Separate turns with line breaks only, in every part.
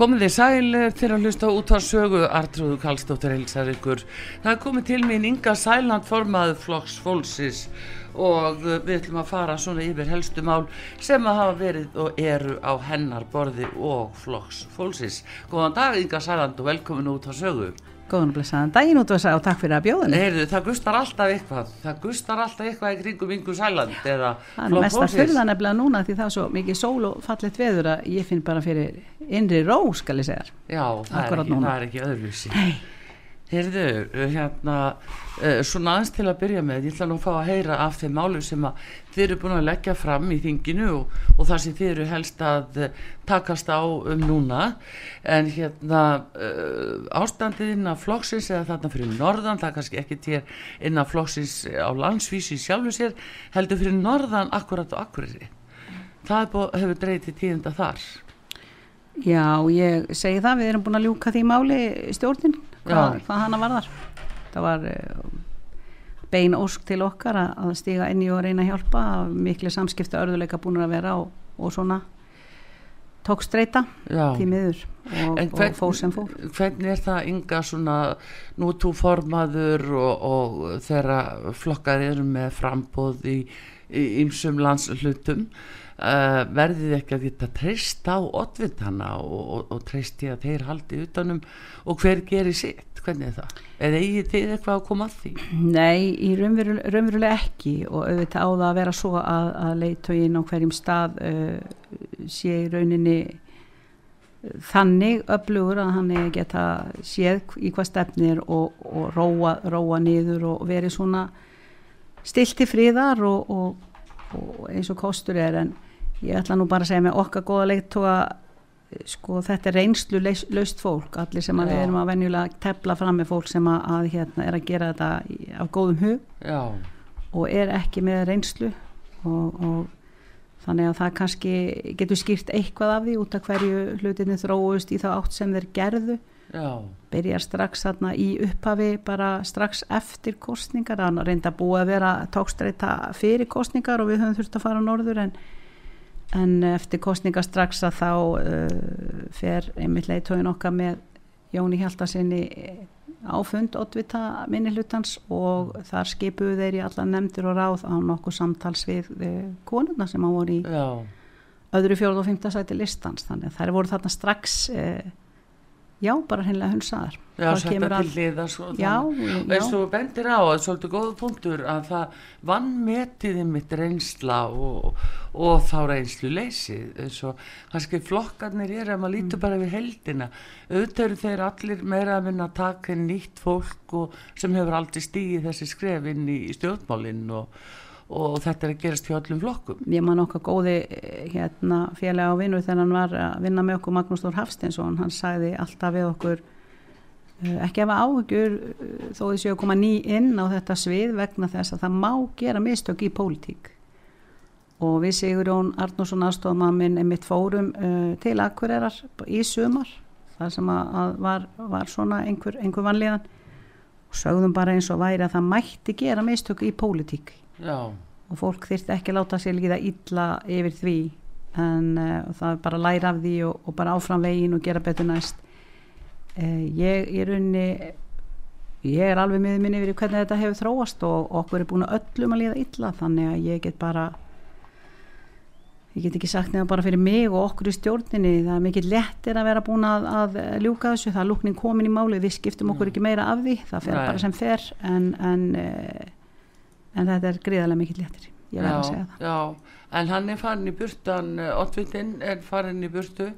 Komið þið sæl til að hlusta út á sögu Artrúðu Kallstóttir heilsar ykkur. Það er komið til mín Inga Sæland formaður Flokks Fólsis og við ætlum að fara svona yfir helstu mál sem að hafa verið og eru á hennar borði og Flokks Fólsis. Góðan dag Inga Sæland og velkomin út á sögu.
Góðan og blessaðan daginn út og takk fyrir að bjóða
Heyrðu, það gustar alltaf eitthvað. Það gustar alltaf eitthvað í kringum Ingu Sæland
Það er mest að fyrða nefnilega núna því það er svo mikið sól og fallit veður að ég finn bara fyrir innri ró skal ég segja.
Já, það er, ekki, það er ekki öðruvísi.
Nei
Heyrðu, hérna, uh, svona aðeins til að byrja með, ég ætla nú að fá að heyra af þeim málu sem þið eru búin að leggja fram í þinginu og, og það sem þið eru helst að uh, takast á um núna, en hérna, ástandið innan flokksins eða þarna fyrir norðan, það kannski ekki til innan flokksins á landsvísi sjálfu sér, heldur fyrir norðan akkurat og akkuriri. Það búið, hefur dreytið tíðenda þar.
Já, ég segi það, við erum búin að ljúka því máli stjórnin hvað, hvað hana varðar. Það var uh, bein ósk til okkar að, stiga inn í og reyna að hjálpa miklu samskipta örðuleika búin að vera og, og svona tókstreita tímiður og, og fór sem fór.
Hvernig er það ynga svona nútú formaður og, og þeirra flokkar eru með frambóð í ymsum landslutum uh, verðið ekki að geta treyst á oddvitana og, og, og treyst í að þeir haldi utanum og hver gerir sitt, hvernig er það? Eða eigið þið eitthvað að koma að því?
Nei, í raunverulega, raunverulega ekki og auðvitað á það að vera svo að, að leiðtögin á hverjum stað uh, sé í rauninni þannig öflugur að hann geta séð í hvað stefnir og, og róa, róa niður og verið svona stilti fríðar og, og, og eins og kostur er en ég ætla nú bara að segja með okkar góða leittóa sko þetta er reynslu laust fólk allir sem að við erum að venjulega tefla fram með fólk sem að, að hérna er að gera þetta á góðum hug
Já.
og er ekki með reynslu og, og þannig að það kannski getur skýrt eitthvað af því út af hverju hlutinu þróust í þá átt sem þeir gerðu
Já.
byrjar strax þarna í upphafi bara strax eftir kostningar þannig að reynda búið að vera tókstreita fyrir kostningar og við höfum þurft að fara á norður en en eftir kostninga strax að þá uh, fer einmitt leiðtóin okkar með Jóni Hjaltarsinni áfund oddvita minni hlutans og þar skipuðu þeir í alla nefndir og ráð á nokkuð samtals við konuna sem á voru í
Já.
öðru fjóð og fymta sæti listans þannig að þær voru þarna strax uh, já, bara hennilega hunsaðar.
Já, þetta til liða svo,
já,
eins og bendir á að svolítið góða punktur að það vannmetiði mitt reynsla og, og þá reynslu leysið eins og kannski flokkarnir er að maður lítur mm. bara við heldina auðvitað eru þeir allir meira að vinna að taka nýtt fólk og, sem hefur aldrei stíðið þessi skref inn í stjórnmálinn og og þetta er að gerast hjá öllum flokkum.
Ég man okkar góði hérna, félag á vinnu þegar hann var að vinna með okkur Magnús Þór Hafstinsson hann sagði alltaf við okkur uh, ekki hafa áhugjur uh, þó þessi að koma ný inn á þetta svið vegna þess að það má gera mistök í pólitík. Og við Sigurjón Arnússon aðstofamaminn er mitt fórum uh, til Akureyrar í sumar þar sem að var, var svona einhver, einhver vanlíðan. Og sögðum bara eins og væri að það mætti gera mistök í pólitík
Já,
og fólk þyrfti ekki láta sér líða illa yfir því en uh, það er bara að læra af því og, og bara áfram veginn og gera betur næst. Uh, ég er unni ég er alveg miður minni yfir hvernig þetta hefur þróast og, og okkur er búin að öllum að líða illa þannig að ég get bara ég get ekki sagt nefna bara fyrir mig og okkur í stjórninni. Það er mikið lettir að vera búin að, að ljúka þessu, það er lúknin komin í máli við skiptum okkur ekki meira af því það fer
Nei.
bara sem fer en, en, uh, en þetta er gríðarlega mikið lettir ég verð að segja það.
já, en hann er farin í burtu hann, Otvitinn er farin í burtu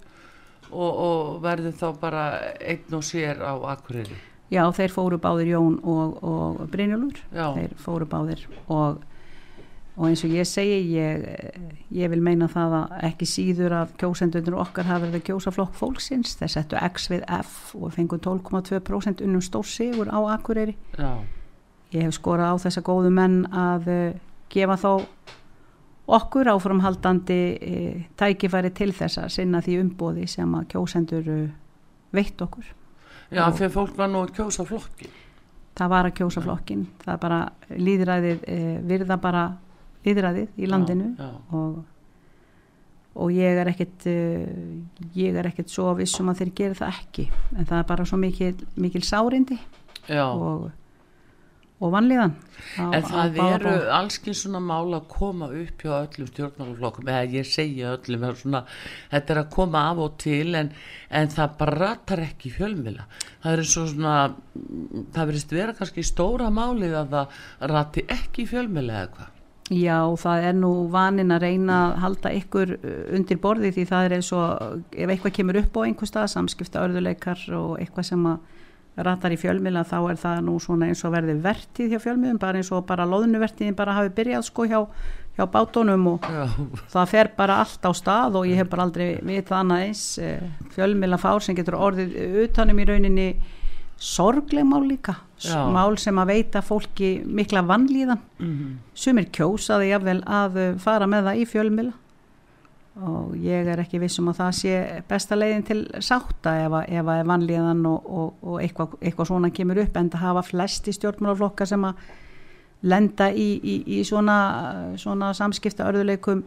og, og verður þá bara einn og sér á Akureyri.
Já, þeir fóru báðir Jón og, og Brynjólfur, þeir fóru báðir og, og eins og ég segi, ég, ég vil meina það að ekki síður að kjósendunir okkar hafa verið að kjósa flokk fólksins, þeir settu X við F og fengu 12,2% unnum stór sigur á Akureyri.
Já,
Ég hef skorað á þessa góðu menn að uh, gefa þá okkur áframhaldandi uh, tækifæri til þess að sinna því umbóði sem að kjósendur uh, veitt okkur.
já
Og-
fyrir fólk var nú að kjósa flokki
það var að kjósa flokkin það bara líðræðið virða bara líðræðið í landinu
já, já.
og, og ég er ekkit e, ég er ekkit svo vissum að þeir gera það ekki en það er bara svo mikil, mikil sárindi
já.
og, og vanlíðan á,
En það eru allski svona mál að koma upp hjá öllum stjórnmálaflokkum, eða ég segja öllum, svona, þetta er að koma af og til en, en það bara ratar ekki fjölmila. Það er svo svona, það verðist vera kannski stóra málið að það rati ekki fjölmila eða hvað.
Já, það er nú vanin að reyna að halda ykkur uh, undir borði því það er eins og ef eitthvað kemur upp á einhver stað, samskipta örðuleikar og eitthvað sem að ratar í fjölmiðla þá er það nú svona eins og verði vertið hjá fjölmiðum, bara eins og bara loðnuvertiðin bara hafi byrjað sko hjá, hjá bátunum og
Já,
það fer bara allt á stað og ég hef bara aldrei vitað annað eins eh, fjölmiðla fár sem getur orðið utanum í rauninni sorgleg mál líka,
Já.
mál sem að veita fólki mikla vannlíðan
mhm,
sumir kjósaði jafnvel að uh, fara með það í fjölmila og ég er ekki vissum að það sé besta leiðin til sátta ef að, ef að vanlíðan og, og, og eitthvað, eitthvað svona kemur upp en það hafa flesti stjórnmálaflokka sem að lenda í, í, í svona, svona samskipta örðuleikum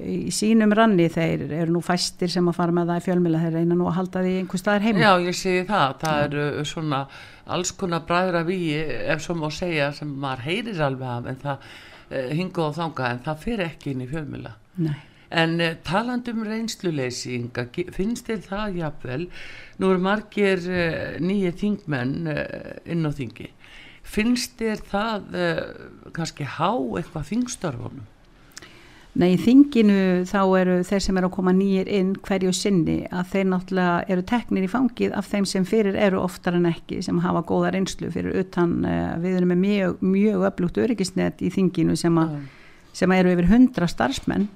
í sínum ranni þeir eru nú fæstir sem að fara með það í fjölmila þeir reyna nú að halda því einhver staðar heima
já, ég segi það, það eru svona alls konar bræðra víi, ef svo má segja, sem maður heyrir alveg af, en það uh, hinga og þanga, en það fer ekki inn í fjölmila.
Nei.
En uh, talandi um reynsluleysi, Inga, ge- finnst þér það jafnvel, nú eru margir uh, nýja þingmenn uh, inn á þingi, finnst þér það kannski há eitthvað þingstörfunum?
Nei, í þinginu þá eru þeir sem eru að koma nýjir inn hverju sinni að þeir náttúrulega eru teknir í fangið af þeim sem fyrir eru oftar en ekki sem hafa góða reynslu fyrir utan við erum með mjög, mjög öflugt öryggisnet í þinginu sem, a, sem eru yfir hundra starfsmenn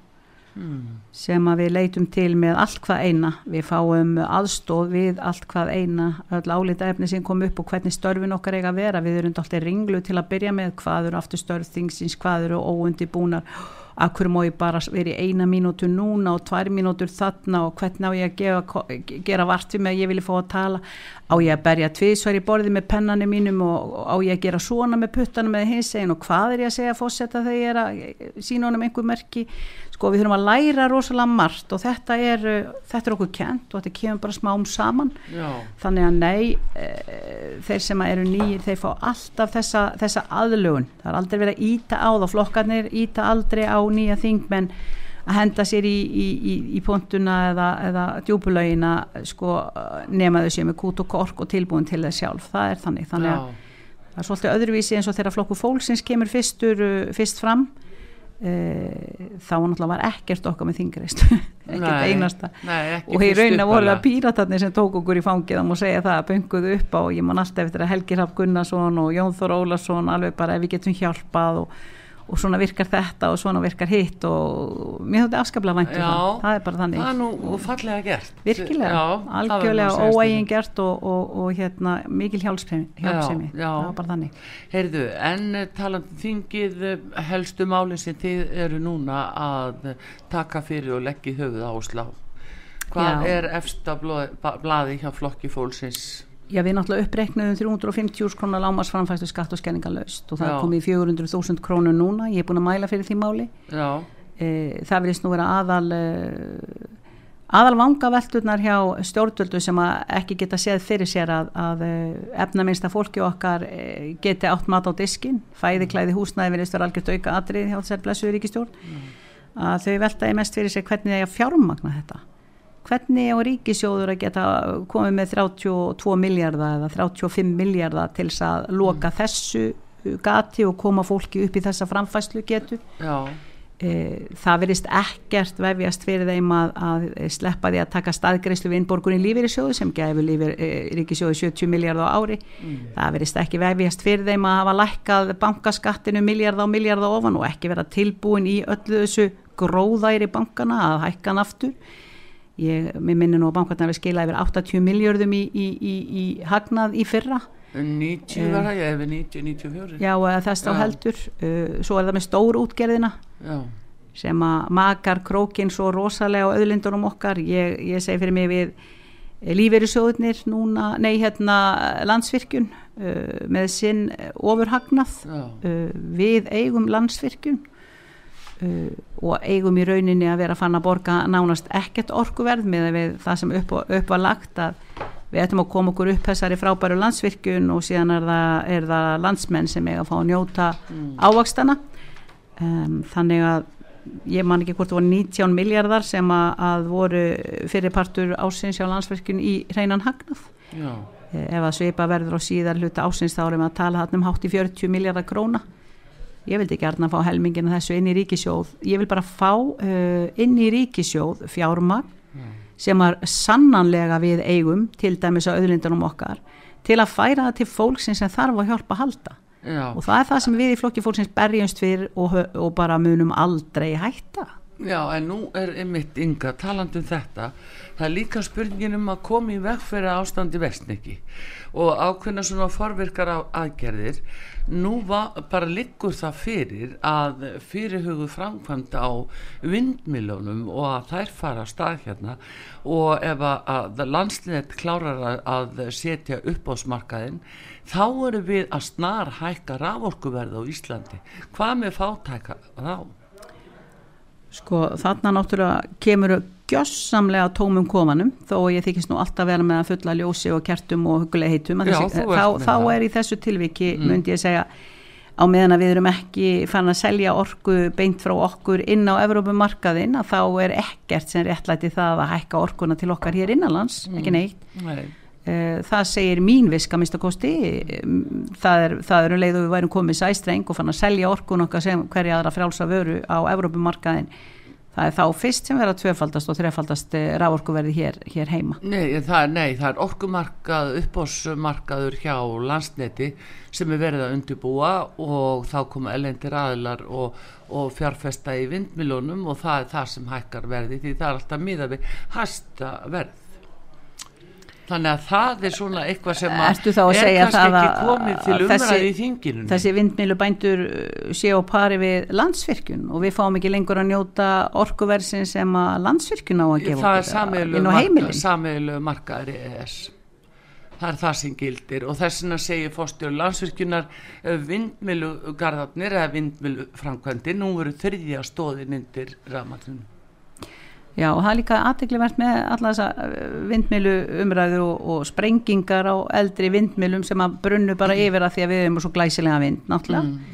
Hmm.
sem að við leitum til með allt hvað eina við fáum aðstóð við allt hvað eina öll álita efni sem kom upp og hvernig störfin okkar eiga að vera við erum alltaf ringlu til að byrja með hvað eru aftur störf þingsins, hvað eru óundi búnar hverju má ég bara vera í eina mínútu núna og tvær mínútur þarna og hvernig á ég að gefa, gera vart við mig að ég vilja fá að tala? Á ég að berja tvísvar í borði með pennanum mínum og, og á ég að gera svona með puttanum með hins egin og hvað er ég að segja að fósetta þegar ég er að sína honum einhver merki? Sko við þurfum að læra rosalega margt og þetta er, uh, þetta er okkur kent og þetta kemur bara smám saman.
Já,
þannig að nei e, þeir sem eru nýjir þeir fá alltaf þessa, þessa aðlugun það er aldrei verið að íta á þá. Flokkarnir íta aldrei á nýja þingmenn að henda sér í, í, í, í pontuna eða, eða djúbulögina sko nema þau séu með kút og kork og tilbúin til þess sjálf. Það er þannig, þannig að
já,
það er svolítið öðruvísi eins og þegar flokku fólksins kemur fyrstur, uh, fyrst fram. Uh, þá náttúrulega var ekkert okkar með þingreist ekkert einasta.
nei,
og
fyrst
raunin voru það píratarnir sem tók okkur í fangið það má segja það, bönguðu upp á og ég man alltaf eftir að Helgi Raff Gunnarsson og Jón Þór Ólason alveg bara ef við getum hjálpað og, og svona virkar þetta og svona virkar hitt og mér þótti afskaplega væntu um það, það er bara þannig.
Það er nú fallega gert.
Virkilega,
já,
algjörlega óægin gert og, og, og hérna mikil hjálpsemi, hjálpsemi. Já, það var bara þannig.
Heyrðu, en talandi þingið helstu máli sem þið eru núna að taka fyrir og leggja í höfuð áslá hvað já. er efsta blaði hjá flokki fólksins
Já við náttúrulega uppreiknaðum 350 krónar lámasframfæstu skatt og skenningalöst og það er komið í 400.000 krónur núna, ég er búin að mæla fyrir því máli. E, það verðist nú vera aðal e, aðal vangavelturnar hjá stjórnvöldu sem ekki geta séð fyrir sér að, að e, efna minnsta fólki okkar geti átt mat á diskin, fæði klæði húsnæði verðist vera algjört auka atrið hjá þessar blessuður ríkistjórn mm. að þau veltaði mest fyrir sér hvernig það er að fjármagna þetta hvernig á ríkisjóður að geta komið með 32 miljardar eða 35 miljardar til þess að loka mm. þessu gati og koma fólki upp í þessa framfæslu getu e, það verist ekkert vefjast fyrir þeim að, að sleppa því að taka staðgreyslu við innborgunni lífeyrisjóðu sem gefur lífeyr, e, ríkisjóðu 70 miljardar á ári mm. það verist ekki vefjast fyrir þeim að hafa lækkað bankaskattinu miljardar á miljardar ofan og ekki vera tilbúin í öllu þessu gróðæri bankana að hækkan aftur ég minni nú að bankarnar við skila yfir 80 miljörðum í, í, í, í hagnað í fyrra.
90 var það, ég hefði 90-94
já, þess þá heldur. Uh, svo er það með stór útgerðina já. sem að makar krókin svo rosalega á öðlindunum okkar. Ég, ég segi fyrir mig við lífeyrisjóðunir núna, nei hérna landsvirkjun uh, með sinn ofurhagnað. Uh, við eigum landsvirkjun Uh, og eigum í rauninni að vera fann að borga nánast ekkert orkuverð með það sem upp, upp var lagt að við ættum að koma okkur upp þessari frábæru landsvirkjun og síðan er það, er það landsmenn sem eiga að fá að njóta mm. ávakstana um, þannig að ég man ekki hvort það voru 19 miljardar sem að, að voru fyrirpartur ásins á landsvirkjun í hreinan hagnað Já. ef að sveipa verður á síðar hluta ásins þá erum við að tala hann um hátt í 40 miljardar króna ég vildi aðna fá helmingina þessu inn í ríkisjóð ég vil bara fá uh, inn í ríkisjóð fjármagn mm. sem er sannanlega við eigum til dæmis á auðlindunum okkar til að færa það til fólksins sem þarf að hjálpa að halda Já. og það er það sem við í flokki fólksins berjumst fyrir og, og bara munum aldrei hætta
Já en nú er einmitt ynga talandu um þetta. Það er líka spurningin um að koma í vegfæra ástandi vestniki og ákveðna svona forvirkar á aðgerðir. Nú var, bara liggur það fyrir að fyrirhugu framkvæmt á vindmiljónum og að þær fara að stað hérna og ef að landsliðet klárar að setja upp á smarkaðin þá eru við að snar hækka raforkuverð á Íslandi. Hvað með fátæka þá?
Sko þarna náttúrulega kemur gjössamlega tómum komanum þó ég þykist nú alltaf vera með að fulla ljósi og kertum og huguleg heitum Já, þessi, þá, þá er í þessu tilviki mm. myndi ég segja á meðan að við erum ekki fann að selja orgu beint frá okkur inn á Evrópumarkaðin að þá er ekkert sem réttlæti það að hækka orguna til okkar hér innanlands, mm. ekki neitt Nei. Eh, það segir mín viska mistakosti það er, það er um leið og við værum komið sæstreng og fann að selja orgun okkar sem hverja aðra frjálsa vöru á Evrópumarkaðin það er þá fyrst sem verður að tvefaldast og þrefaldast eh, rávorkuverði hér, hér heima.
Nei það, nei, það er orkumarkað uppbósmarkaður hjá landsneti sem er verið að undirbúa og þá koma elendir aðlar og, og fjárfesta í vindmilónum og það er það sem hækkar verði því það er alltaf miða við hæsta verð þannig að það er svona eitthvað sem
er kannski ekki
komið til umræði í þinginu?
þessi vindmilubændur uh, sé á pari við landsvirkjun og við fáum ekki lengur að njóta orkuversin sem að landsvirkjun á að gefa
á heimilin? samiðlu markaður EES það er það sem gildir og þess vegna segir fórstjóður landsvirkjunar vindmilugarðarnir eða vindmiluframkvæmdi nú eru þriðja stóðin undir rafmatunum
Já og það er líka aðteglivert með alla þessa uh, vindmilu umræðu og, og sprengingar á eldri vindmilum sem að brunnu bara mm. yfir að því að við erum svo glæsilega vind náttúrulega. Mm.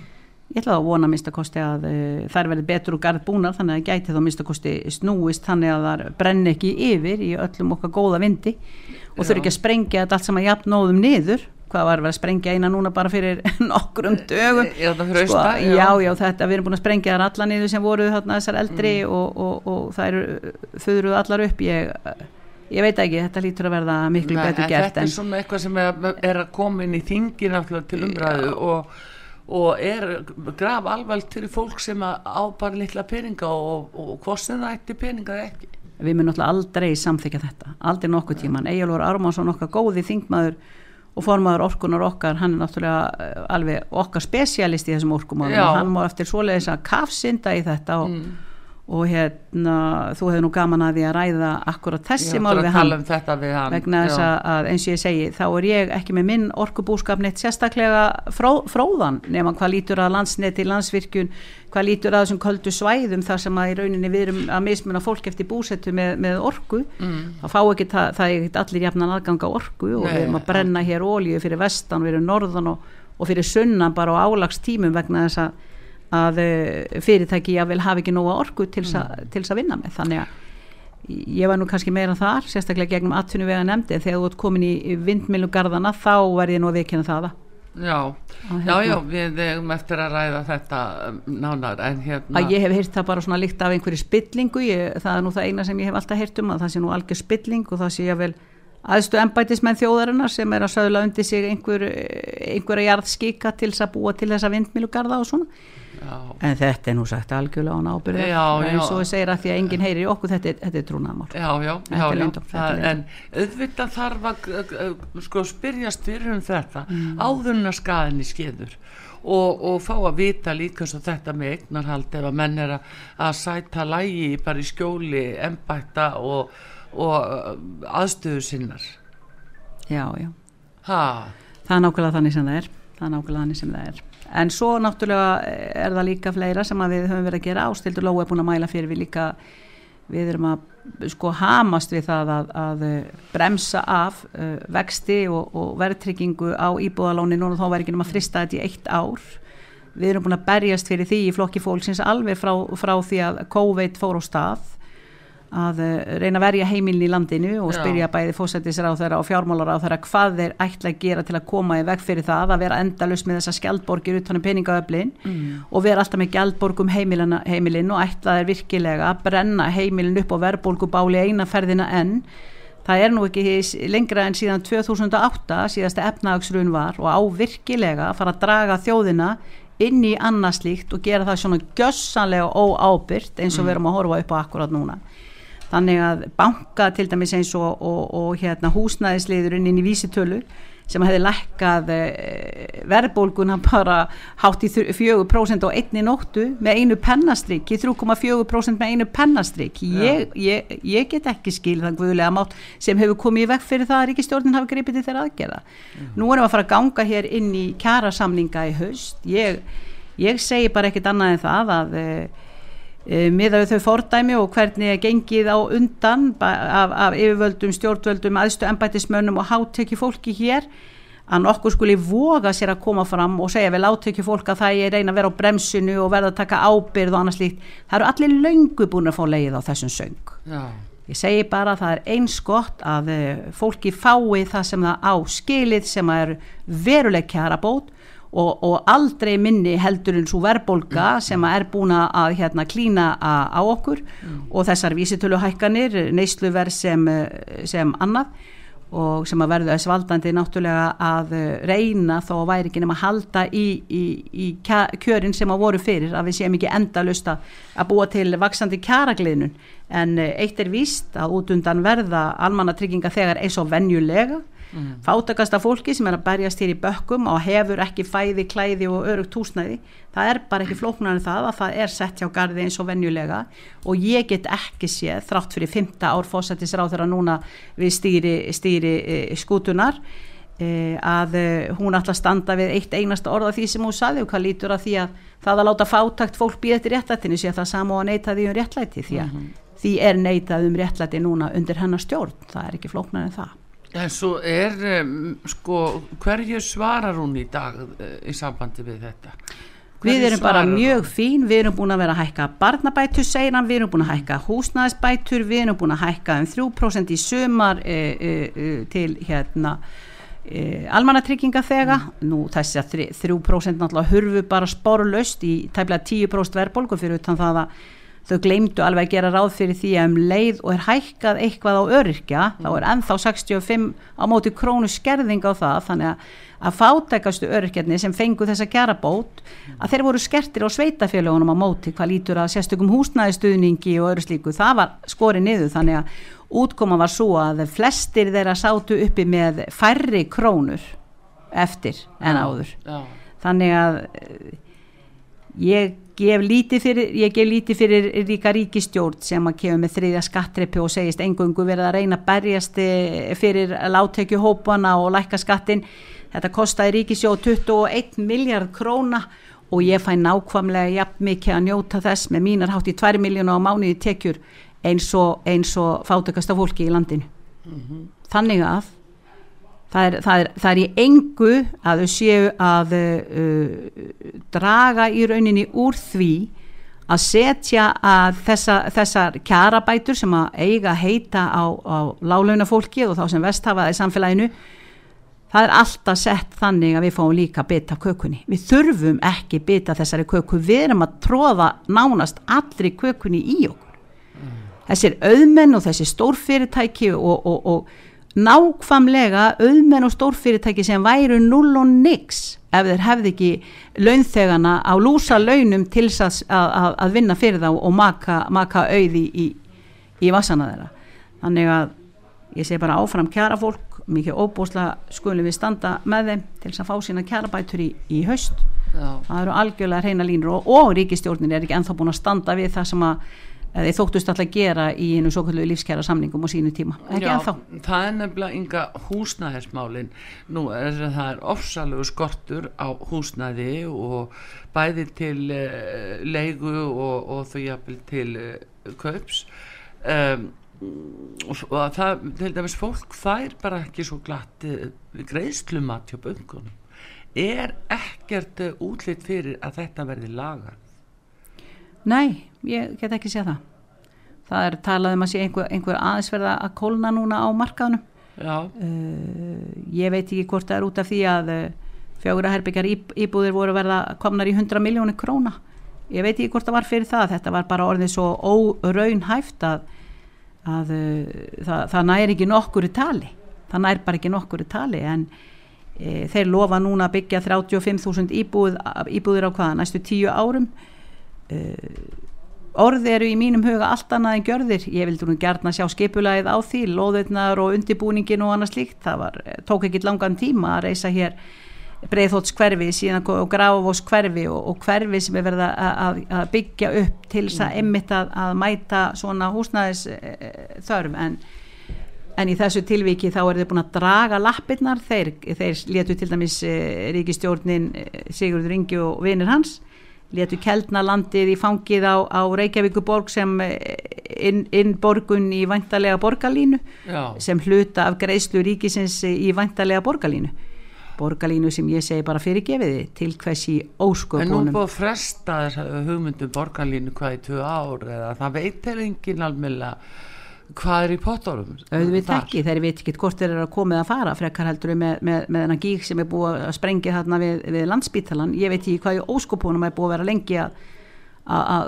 Ég ætla að vona minnstakosti að uh, þær verði betur og garð búnar þannig að gæti þá minnstakosti snúist þannig að þar brenn ekki yfir í öllum okkar góða vindi og þurfi ekki að sprengja þetta allt sem að jafnóðum niður hvað var að vera að sprengja eina núna bara fyrir nokkrum dögum.
sko,
já. já, já, þetta, við erum búin að sprengja þar alla niður sem voru þarna þessar eldri mm. og, og, og það eru þauðruð allar upp. Ég, ég veit ekki, þetta lítur að verða miklu Nei, betur gert
þetta er svona eitthvað sem er, er að koma inn í þingin til umræðu og og er graf alveg til fólk sem á bara litla peninga og, hvort sem það ætti peninga eða ekki.
Við munum alltaf aldrei samþykja þetta aldrei nokkuð tíman, Egilur Armansson okkar góði þingmaður og formaður orkunar okkar, hann er náttúrulega eh, alveg okkar spesialist í þessum orkumálum. Og hann má eftir svoleiðis að kafsinda í þetta og mm og hérna þú hefði nú gaman að því að ræða akkurat þessi mál við hann,
um við hann
vegna þess að eins og ég segi þá er ég ekki með minn orkubúskap neitt sérstaklega fró, fróðan nema hvað lítur að landsneti, landsvirkjun hvað lítur að þessum köldu svæðum þar sem að í rauninni við erum að mismuna fólk eftir búsettu með, með orku. Mm. þá fá ekki það, það ekki allir jafnan aðganga orku og Nei, við erum að brenna hér ólíu fyrir vestan, við erum norðan og, og fyrir sunnan bara á álagstímum vegna þess að að eh, fyrirtæki að vel hafi ekki nóga orgu til þess mm. að vinna með þannig að ég var nú kannski meira þar sérstaklega gegnum 18 vega nefndi þegar þú ert komin í vindmilugarðana þá var ég nú að vikina það
Já, já, já, við hefum eftir að ræða þetta um, nánar en hérna
Ég hef heyrt það bara svona líkt af einhverju spillingu ég, það er nú það eina sem ég hef alltaf heyrt um að það sé nú algjör spilling og það sé ég vel aðstu ennbætismenn þjóðarinnar sem er að sögla undir sig einhver, einhverja jarðskika til þess að búa til þessa vindmilugarða og svona. En þetta er nú sagt algjörlega án ábyrða eins og segir að því að enginn heyrir í okkur þetta, þetta er trúnaðmál
já, já, já, það, en auðvitað þarf að sko spyrjast fyrir um þetta mm. áðurna skaðinni skeður. Og, og fá að vita líka svo þetta með eignarhald ef að menn er að, að sæta lægi bara í skjóli ennbætta og, og uh, aðstöðu sinnar.
Já, já. Ha. það er nákvæmlega þannig sem það er. Það er nákvæmlega þannig sem það er en svo náttúrulega er það líka fleira sem við höfum verið að gera. Ástildur Lói er búin að mæla fyrir við líka við erum að sko hamast við það að, að bremsa af uh, vexti og, og verðtryggingu á íbúðalóni. Núna þá verður ekki um að frista þetta í eitt ár. Við erum búin að berjast fyrir því í flokki fólksins alveg frá, frá því að COVID fór á stað að eh, reyna að verja heimilin í landinu og Já. spyrja bæði fósættisra á þeirra og fjármálar á þeirra hvað þeir ætla að gera til að koma í veg fyrir það að vera endalust með þessa skjaldborgir utanum peningaöflin mm. og vera alltaf með skjaldborgum heimilin, heimilin og ætla þeir virkilega að brenna heimilin upp á verðbólgubáli eina ferðina enn það er nú ekki lengra en síðan 2008 síðasta efnagsrun var og á virkilega að fara að draga þjóðina inn í annarslíkt og gera það svona gössanlega óábyrt eins og mm. við erum að horfa upp á akkurat núna þannig að banka til dæmis eins og, og, og hérna, húsnæðisliðurinn inn í vísitölu sem hefði lækkað eh, verðbólguna bara hátt í 4% á einni nóttu með einu pennastrykk í 3,4% með einu pennastrykk ég, ég, ég get ekki skil þann guðulega mátt sem hefur komið í vekk fyrir það að Ríkistjórnin hafi gripið til þeirra aðgerða. Mm. nú erum við að fara að ganga hér inn í kjærasamninga í haust. Ég, ég segi bara ekkit annað en það að eh, miðað við þau fordæmi og hvernig er gengið á undan af, af yfirvöldum, stjórnvöldum, aðstu embætismönnum og háttekki fólki hér að nokkur skuli voga sér að koma fram og segja vel áttekki fólk að það er reyna að vera á bremsinu og verða að taka ábyrð og annars líkt. Það eru allir löngu búin að fá leið á þessum söng. Já. Ég segi bara að það er eins gott að e, fólki fái það sem það á skilið sem er veruleg kjara bót og, og aldrei minni heldur en svo verbolga mm. sem er búin að hérna, klína á okkur mm. og þessar vísitöluhækkanir, neysluverð sem, sem annað og sem að verðu þess valdandi náttúrulega að reyna þó að væri ekki nema að halda í, í, í kjörin sem að voru fyrir að við séum ekki endalust að búa til vaksandi kjaragliðnun en eitt er víst að út undan verða almannatrygginga þegar eins og venjulega mm. fátakasta fólki sem er að berjast hér í bökkum og hefur ekki fæði, klæði og örugt húsnæði það er bara ekki flóknar en það að það er sett hjá gardi eins og venjulega og ég get ekki séð þrátt fyrir fymta ár fósættisráð þegar núna við stýri, stýri e, skútunar e, að e, hún ætla að standa við eitt einasta orða því sem hún saði og hvað lítur að því að það að láta fátakt fólk býða eftir réttlætinu sé að það samá að neyta því um réttlæti því að mm -hmm. því er neytað um réttlæti núna undir hennar stjórn, það er ekki flóknar en það
En svo er, um, sko, hverju svarar hún í dag uh, í sambandi við þetta?
Hverju við erum bara mjög fín, við erum búin að vera að hækka barnabætur segran, við erum búin að hækka húsnæðisbætur, við erum búin að hækka um 3% í sömar uh, uh, til hérna almannatrygginga þega, mm. nú þessi að 3% náttúrulega hurfu bara sporlaust í tæmlega 10% verðbólgu fyrir utan það að þau gleymdu alveg að gera ráð fyrir því að um leið og er hækkað eitthvað á öryrkja þá er ennþá 65 á móti krónu skerðing á það þannig að, að fátækastu öryrkjarnir sem fengu þessa gerabót að þeir voru skertir á sveitafélagunum á móti hvað lítur að sérstökum húsnæðistuðningi og öru slíku, það var skorið niður þannig að útkoma var svo að flestir þeirra sátu uppi með færri krónur eftir en áður
já.
þannig að eh, ég gef lítið fyrir, ég gef lítið fyrir ríka ríkistjórn sem að kemur með þriðja skattreppi og segist engungu verið að reyna að berjast eh, fyrir láttekju hópana og lækka skattin þetta kostaði ríkisjóð 21 miljard króna og ég fæ nákvæmlega jafn mikið að njóta þess með mínar hátt í 2 miljónu á mánuði tekjur eins og, og fátökasta fólki í landinu mm -hmm. þannig að það er, það, er, það er í engu að þau séu að uh, draga í rauninni úr því að setja að þessa, þessar kjarabætur sem að eiga heita á, á lálauna fólki og þá sem vest hafa það í samfélaginu það er alltaf sett þannig að við fáum líka bita kökunni. Við þurfum ekki bita þessari köku, við erum að tróða nánast allri kökunni í okkur. Mm. Þessir auðmenn og þessi stórfyrirtæki og, og, og nákvamlega auðmenn og stórfyrirtæki sem væru null og nix ef þeir hefði ekki launþegana á lúsa launum til að, að, að vinna fyrir þá og maka, maka auði í, í vassana þeirra. Þannig að ég segi bara áfram kjara fólk, mikið óbúsla skulum við standa með þeim til þess að fá sína kjarabætur í, í haust. Já. Það eru algjörlega reyna línur og, og ríkistjórnir er ekki enþá búin að standa við það sem að þeir þóttust alltaf að gera í einu svo kallu lífskjara samningum og sínu tíma. Ekki
Já,
ennþá?
það er nefnilega ynga húsnæðismálin. Nú er það er ofsalegu skortur á húsnæði og bæði til uh, leigu og, og þau jafnvel til uh, kaups. Um, og það til dæmis fólk þær bara ekki svo glatt uh, greiðslumat hjá böngunum er ekkert útlitt fyrir að þetta verði lagar
Nei, ég get ekki séð það. Það er talað um að sé einhver, einhver aðeinsverða að kólna núna á markaðunum. Uh, ég veit ekki hvort það er út af því að uh, fjögur að herbyggjar íbúðir voru verða komnar í 100 miljónir króna. Ég veit ekki hvort það var fyrir það. Þetta var bara orðið svo óraunhæft að, að uh, það, það næri ekki nokkur í tali. Það næri bara ekki nokkur í tali en þeir lofa núna að byggja 35.000 íbúð, íbúðir á hvaða næstu tíu árum uh, orð eru í mínum huga allt annað en gjörðir. Ég vildi nú gerna sjá skipulagið á því loðurnar og undibúningin og annað slíkt. Það var, eh, tók ekki langan tíma að reysa hér breiðhóts hverfi síðan og gráfós hverfi og, og hverfi sem er verið að, að byggja upp til þess að emmitt mm. að, að mæta svona húsnæðis e, þörf. En, en í þessu tilviki þá er þið búin að draga lappirnar. Þeir, þeir letu til dæmis ríkistjórnin Sigurður Ingi og vinir hans letu Keldnalandið í fangið á, á Reykjavíkuborg sem eh, inn, inn borgun í vantarlega borgarlínu Já. sem hluta af greiðslu ríkisins í vantarlega borgarlínu. Borgarlínu sem ég segi bara fyrirgefiði til hversi ósköpunum
En nú búið fresta hugmyndum borgarlínu hvað í tvö ár eða? Það veit er engin almilla hvað er í
auðvitað ekki, þeir veit ekki hvort þeir eru að koma eða fara frekar heldur með, með, með þennan gík sem er búið að sprengja þarna við, við landsbítalan ég veit ekki hvað í óskopunum er búið að vera lengi að,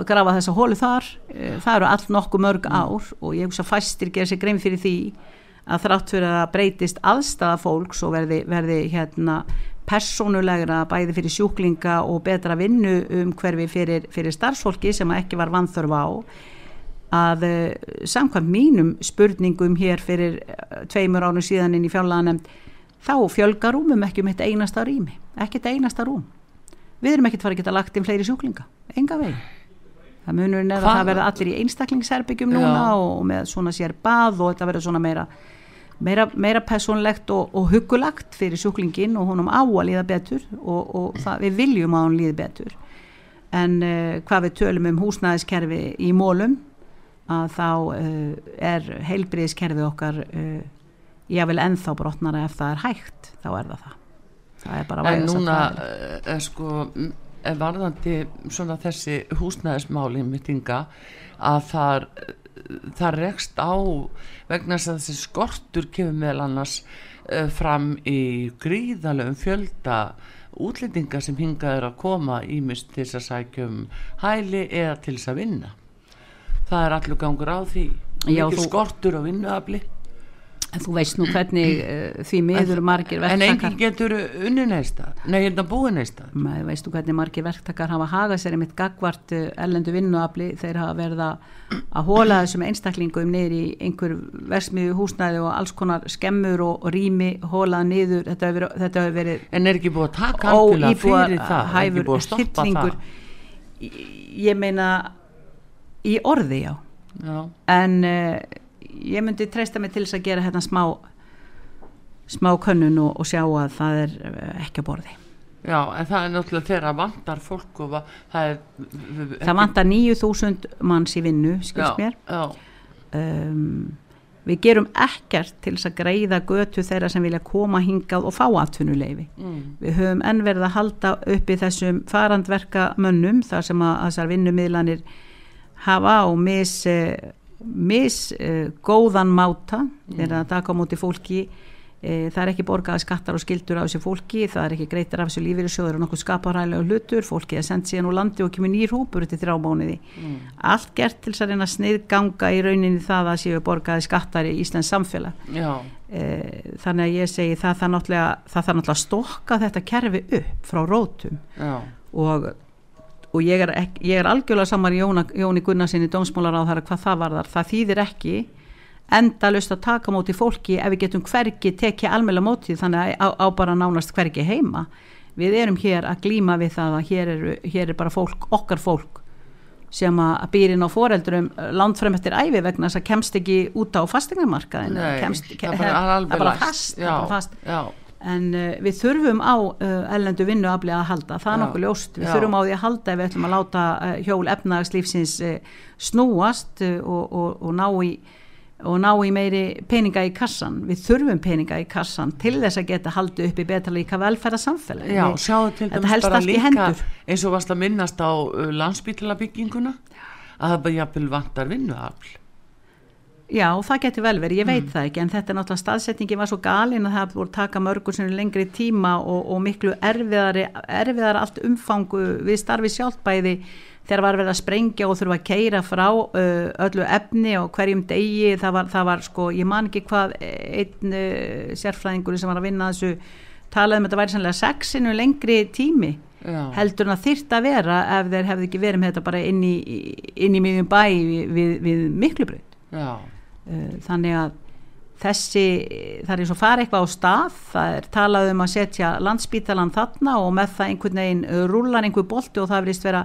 grafa þessa hólu þar. Eh, það eru allt nokkuð mörg mm. ár og ég hugsa fæstir gera sér grein fyrir því að þrátt fyrir að breytist aðstæða fólks og verði, verði hérna personulegra bæði fyrir sjúklinga og betra vinnu um hverfi fyrir, fyrir starfsfólki sem ekki var vanþörf á að uh, samkvæmt mínum spurningum hér fyrir uh, tveimur ánum síðan inn í fjárlaganemnd þá fjölgar rúmum ekki um eitt einasta rými ekki eitt einasta rúm. Við erum ekkert farið að geta lagt inn fleiri sjúklinga enga veginn. Það munur neða að það verða allir í einstaklingsherbyggjum núna Já. og með svona sér bað og þetta verður svona meira meira, meira personlegt og, og hugulagt fyrir sjúklingin og honum á að líða betur og, og það, við viljum að hún líði betur. En uh, hvað við tölum um húsnæðiskerfi í mólum að þá uh, er heilbriðiskerfið okkar ég vil ennþá brotnara ef það er hægt þá er það það. Það er bara
en núna er sko er varðandi svona þessi húsnæðismáli mittinga að það það rekst á vegna þess að þessi skortur kemur meðal annars fram í gríðalögum fjölda útlendinga sem hingaður að koma ímist til þess að sækjum hæli eða til þess að vinna það er allur gangur á því.
Já,
mikil
þú-
skortur á vinnuafli.
En þú veist nú hvernig uh, því miður margir
en enginn
verktakar
getur unni neistað nei, hérna búið neistað
maður veistu hvernig margir verktakar hafa hagað sér einmitt gagvart uh, ellendu vinnuafli? Þeir hafa verið að hóla þessum einstaklingum niður í einhver versmiðu húsnæði og alls konar skemmur og, og rými hólað niður. Þetta hefur verið, verið
en er ekki búið að taka algjörlega fyrir það? Er ekki búið að stoppa það?
Ég meina í orði já.
Já,
en uh, ég myndi treysta mig til þess að gera hérna smá smá könnun og, og sjá að það er uh, ekki að borði.
Já, en það er náttúrulega þegar að vantar fólk og það er
það vantar 9000 manns í vinnu skilst mér.
já,
um, við gerum ekkert til þess að greiða götu þeirra sem vilja koma hingað og fá atvinnuleifi
mm,
við höfum enn verið að halda uppi þessum farandverka mönnum þar sem að þessar vinnumiðlanir hafa á mis, eh, mis uh, góðan máta þegar að taka á móti fólki. Uh, það er ekki borgaði skattar og skildur af þessu fólki, það er ekki greitir af þessu lífeyrissjóður og nokkuð skaparælega hlutur, fólki er sendt síðan úr landi og kemur nýr hópur til þrjá mánuði.
Mm,
allt gert til þess að reyna sniðganga í rauninni það að séu borgaði skattar í Íslands samfélag.
Já,
Eh, þannig að ég segi það þarf náttúrulega, það náttúrulega að stokka þetta kerfi upp frá rótum.
Já,
og, og ég, er ek, ég er algjörlega samar Jóna, Jóni Gunnarsinni dómsmálar á það hvað það varðar, það þýðir ekki endalust að taka móti fólki ef við getum hvergi tekið almjöla móti þannig að á, á bara nánast hvergi heima. Við erum hér að glíma við það að hér er, hér er bara fólk, okkar fólk sem að býrin á foreldurum landfrem eftir æfi vegna þess að kemst ekki út á fastingamarkaðin
nei
kemst,
það er bara
bara fast,
já,
bara fast.
já,
en uh, við þurfum á uh, ellendu vinnuafli að halda, það er nokkuð ljóst. Við
já.
þurfum á því að halda ef við ætlum að láta uh, hjól efnagslífsins snúast og, og, og ná í og ná í meiri peninga í kassan. Við þurfum peninga í kassan til þess að geta haldið upp í betra líka velferðarsamfélag
já
Við-
sjáðu til dæmis bara líka eins og varst að minnast á landsbítlabygginguna að það bara jafnvel vantar vinnuafl
Já, það getur vel verið, ég
Mm.
veit það ekki en þetta er náttúrulega staðsetningi var svo galin að það voru taka mörgur sem lengri tíma og, og miklu erfiðari, erfiðari allt umfangu við starfi sjálfbæði þegar var verið að sprengja og þurfa að keira frá öllu efni og hverjum degi, það var, það var sko, ég man ekki hvað einn sérfræðingur sem var að vinna þessu talaði um að þetta væri sannlega sexinu lengri tími
já,
heldur en að þyrft að vera ef þeir hefði ekki verið með þetta bara inn í, í miðjum bæ við, við, við Uh, þannig að þessi, það er eins og fara eitthvað á stað, það er talað um að setja landsbítalan þarna og með það einhvern veginn rúlar einhver bolti og það verðist vera